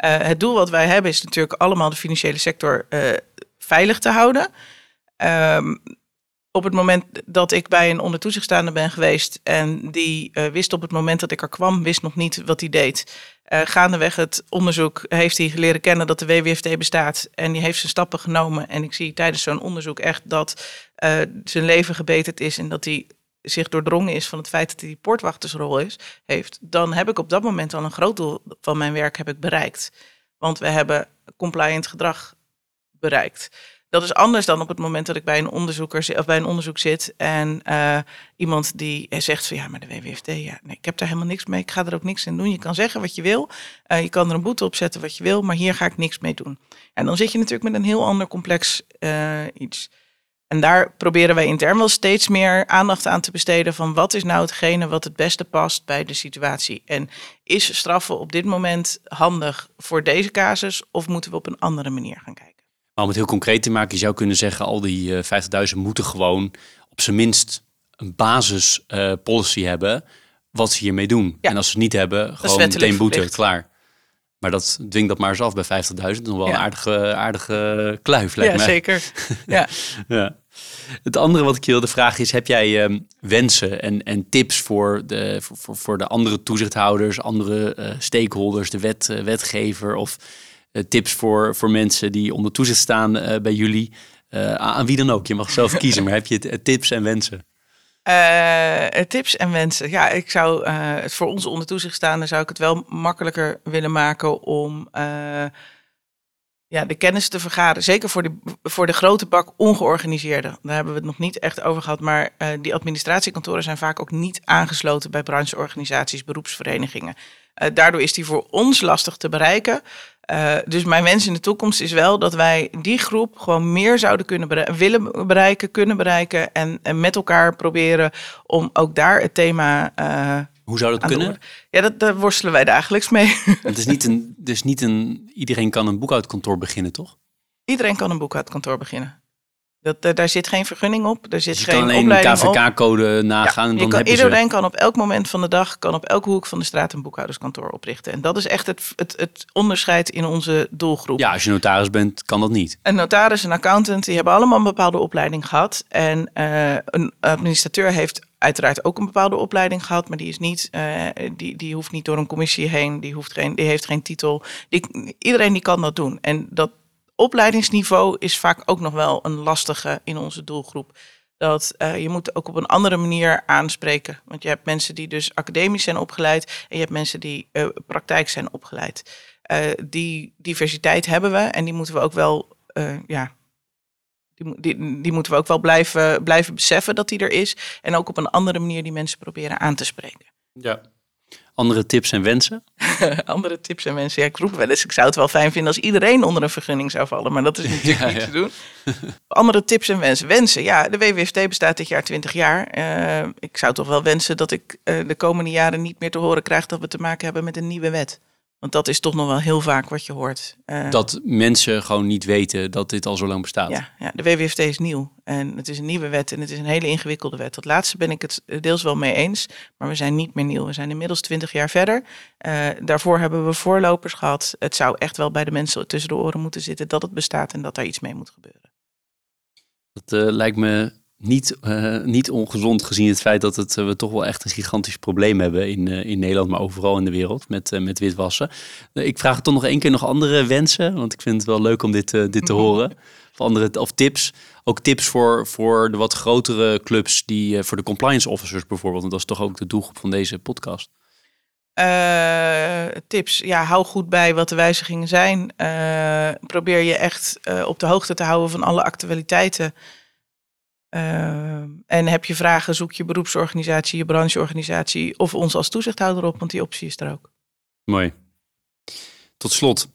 Uh, het doel wat wij hebben is natuurlijk allemaal de financiële sector veilig te houden. Um, op het moment dat ik bij een ondertoezichtstaande ben geweest en die uh, wist op het moment dat ik er kwam, wist nog niet wat hij deed. Uh, gaandeweg het onderzoek heeft hij leren kennen dat de WWFT bestaat en die heeft zijn stappen genomen. En ik zie tijdens zo'n onderzoek echt dat uh, zijn leven gebeterd is en dat hij zich doordrongen is van het feit dat hij die poortwachtersrol is, heeft, dan heb ik op dat moment al een groot deel van mijn werk heb ik bereikt. Want we hebben compliant gedrag bereikt. Dat is anders dan op het moment dat ik bij een onderzoeker of bij een onderzoek zit en uh, iemand die zegt van ja, maar de WWFT, ja, nee, ik heb daar helemaal niks mee, ik ga er ook niks in doen. Je kan zeggen wat je wil, uh, je kan er een boete op zetten wat je wil, maar hier ga ik niks mee doen. En dan zit je natuurlijk met een heel ander complex iets. En daar proberen wij intern wel steeds meer aandacht aan te besteden van wat is nou hetgene wat het beste past bij de situatie. En is straffen op dit moment handig voor deze casus of moeten we op een andere manier gaan kijken? Maar om het heel concreet te maken, je zou kunnen zeggen al die uh, 50.000 moeten gewoon op zijn minst een basispolicy uh, hebben wat ze hiermee doen. Ja. En als ze het niet hebben, gewoon meteen boete, klaar. Maar dat dwingt dat maar eens af bij 50.000. Nog wel een aardige, aardige kluif, lijkt ja, mij. Zeker. Ja, ja. Het andere wat ik je wilde vragen is, heb jij um, wensen en, en tips voor de, voor, voor de andere toezichthouders, andere uh, stakeholders, de wet, wetgever of tips voor, voor mensen die onder toezicht staan bij jullie? aan wie dan ook, je mag zelf kiezen, maar heb je tips en wensen? Uh, tips en wensen. Ja, ik zou uh, het voor onze onder toezicht staande zou ik het wel makkelijker willen maken om uh, ja, de kennis te vergaren. Zeker voor de, voor de grote bak ongeorganiseerde. Daar hebben we het nog niet echt over gehad. Maar die administratiekantoren zijn vaak ook niet aangesloten bij brancheorganisaties, beroepsverenigingen. daardoor is die voor ons lastig te bereiken. Uh, dus mijn wens in de toekomst is wel dat wij die groep gewoon meer zouden kunnen bereiken, willen bereiken, kunnen bereiken. En, en, met elkaar proberen om ook daar het thema. Uh, Hoe zou dat kunnen? Ja, dat, daar worstelen wij dagelijks mee. Het is niet een, dus niet een. Iedereen kan een boekhoudkantoor beginnen, toch? Iedereen kan een boekhoudkantoor beginnen. Dat, daar zit geen vergunning op. Er zit dus je geen kan alleen een KVK-code nagaan. Ja, en dan kan, heb iedereen ze... kan op elk moment van de dag, kan op elke hoek van de straat een boekhouderskantoor oprichten. En dat is echt het, het, het onderscheid in onze doelgroep. Ja, als je notaris bent, kan dat niet. Een notaris en accountant, die hebben allemaal een bepaalde opleiding gehad. En uh, een administrateur heeft uiteraard ook een bepaalde opleiding gehad, maar die is niet, uh, die, die hoeft niet door een commissie heen, die, hoeft geen, die heeft geen titel. Die, iedereen die kan dat doen. En dat opleidingsniveau is vaak ook nog wel een lastige in onze doelgroep. Dat uh, je moet ook op een andere manier aanspreken. Want je hebt mensen die dus academisch zijn opgeleid en je hebt mensen die uh, praktijk zijn opgeleid. Uh, die diversiteit hebben we en die moeten we ook wel, ja, die, die, moeten we ook wel blijven, blijven beseffen dat die er is. En ook op een andere manier die mensen proberen aan te spreken. Ja. Andere tips en wensen? Andere tips en wensen. Ja, ik roep wel eens. Ik zou het wel fijn vinden als iedereen onder een vergunning zou vallen. Maar dat is natuurlijk ja, niet ja. te doen. Andere tips en wensen. Wensen. Ja, de WWFT bestaat dit jaar 20 jaar. Uh, ik zou toch wel wensen dat ik uh, de komende jaren niet meer te horen krijg dat we te maken hebben met een nieuwe wet. Want dat is toch nog wel heel vaak wat je hoort. Uh, dat mensen gewoon niet weten dat dit al zo lang bestaat. Ja, ja, de WWFT is nieuw. En het is een nieuwe wet en het is een hele ingewikkelde wet. Dat laatste ben ik het deels wel mee eens. Maar we zijn niet meer nieuw. We zijn inmiddels twintig jaar verder. Uh, daarvoor hebben we voorlopers gehad. Het zou echt wel bij de mensen tussen de oren moeten zitten dat het bestaat en dat daar iets mee moet gebeuren. Dat uh, lijkt me niet, uh, niet ongezond gezien het feit dat het, uh, we toch wel echt een gigantisch probleem hebben in, uh, in Nederland, maar overal in de wereld met, met witwassen. ik vraag toch nog één keer nog andere wensen, want ik vind het wel leuk om dit, dit te horen. Of, andere, of tips. Ook tips voor, voor de wat grotere clubs, die, voor de compliance officers bijvoorbeeld. Want dat is toch ook de doelgroep van deze podcast. tips. Ja, hou goed bij wat de wijzigingen zijn. probeer je echt op de hoogte te houden van alle actualiteiten. Uh, en heb je vragen, zoek je beroepsorganisatie, je brancheorganisatie of ons als toezichthouder op, want die optie is er ook. Mooi. Tot slot,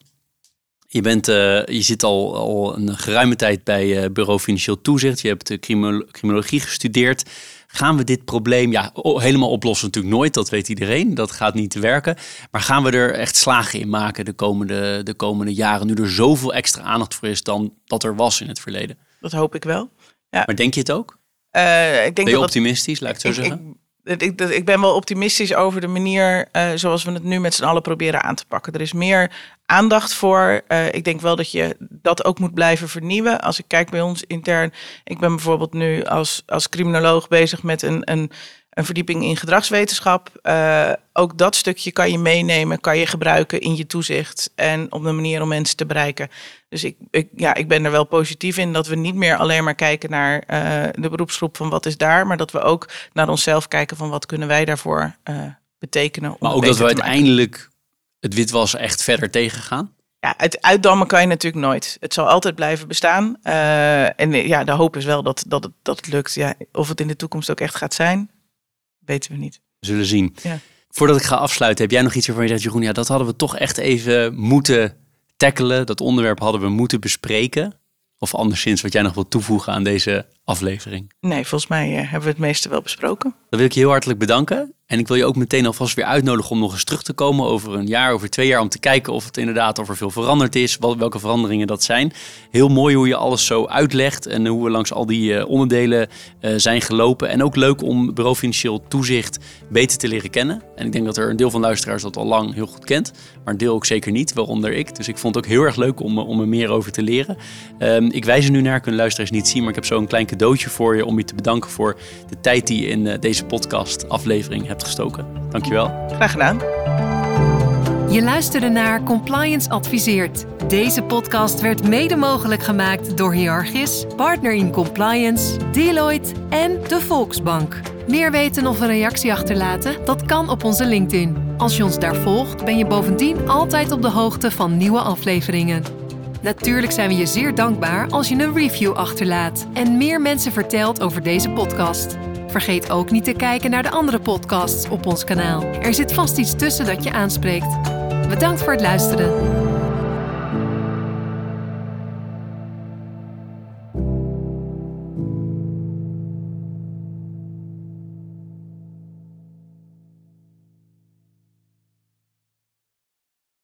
je, bent, uh, je zit al, al een geruime tijd bij uh, Bureau Financieel Toezicht. Je hebt criminologie gestudeerd. Gaan we dit probleem ja, helemaal oplossen? Natuurlijk nooit, dat weet iedereen. Dat gaat niet werken. Maar gaan we er echt slagen in maken de komende, de komende jaren, nu er zoveel extra aandacht voor is dan dat er was in het verleden? Dat hoop ik wel. Ja. Maar denk je het ook? Uh, ik denk ben je optimistisch, laat ik het zo ik, zeggen? Ik, ik, ik, ben wel optimistisch over de manier uh, zoals we het nu met z'n allen proberen aan te pakken. Er is meer aandacht voor. Uh, ik denk wel dat je dat ook moet blijven vernieuwen. Als ik kijk bij ons intern. Ik ben bijvoorbeeld nu als, als criminoloog bezig met een, een een verdieping in gedragswetenschap. Uh, ook dat stukje kan je meenemen, kan je gebruiken in je toezicht en op een manier om mensen te bereiken. Dus ik, ik, ja, ik ben er wel positief in dat we niet meer alleen maar kijken naar uh, de beroepsgroep van wat is daar, maar dat we ook naar onszelf kijken van wat kunnen wij daarvoor uh, betekenen. Om maar ook dat we uiteindelijk het witwassen echt verder tegengaan? Ja, het uitdammen kan je natuurlijk nooit. Het zal altijd blijven bestaan. en ja, de hoop is wel dat, dat, het, dat het lukt. Ja, of het in de toekomst ook echt gaat zijn, weten we niet. We zullen zien. Ja. Voordat ik ga afsluiten, heb jij nog iets waarvan je zegt, Jeroen, ja, dat hadden we toch echt even moeten tackelen. Dat onderwerp hadden we moeten bespreken. Of anderszins wat jij nog wilt toevoegen aan deze aflevering? Nee, volgens mij eh, hebben we het meeste wel besproken. Dan wil ik je heel hartelijk bedanken. En ik wil je ook meteen alvast weer uitnodigen om nog eens terug te komen over een jaar, over twee jaar, om te kijken of het inderdaad of er veel veranderd is, wat, welke veranderingen dat zijn. Heel mooi hoe je alles zo uitlegt en hoe we langs al die eh, onderdelen uh, zijn gelopen. En ook leuk om bureau financieel toezicht beter te leren kennen. En ik denk dat er een deel van luisteraars dat al lang heel goed kent, maar een deel ook zeker niet, waaronder ik. Dus ik vond het ook heel erg leuk om, om er meer over te leren. Um, ik wijs er nu naar, kunnen luisteraars niet zien, maar ik heb zo een klein cadeautje voor je om je te bedanken voor de tijd die je in uh, deze podcast aflevering hebt gestoken. Dankjewel. Graag gedaan. Je luisterde naar Compliance Adviseert. Deze podcast werd mede mogelijk gemaakt door Hiargis, Partner in Compliance, Deloitte en de Volksbank. Meer weten of een reactie achterlaten? Dat kan op onze LinkedIn. Als je ons daar volgt, ben je bovendien altijd op de hoogte van nieuwe afleveringen. Natuurlijk zijn we je zeer dankbaar als je een review achterlaat en meer mensen vertelt over deze podcast. Vergeet ook niet te kijken naar de andere podcasts op ons kanaal. Er zit vast iets tussen dat je aanspreekt. Bedankt voor het luisteren.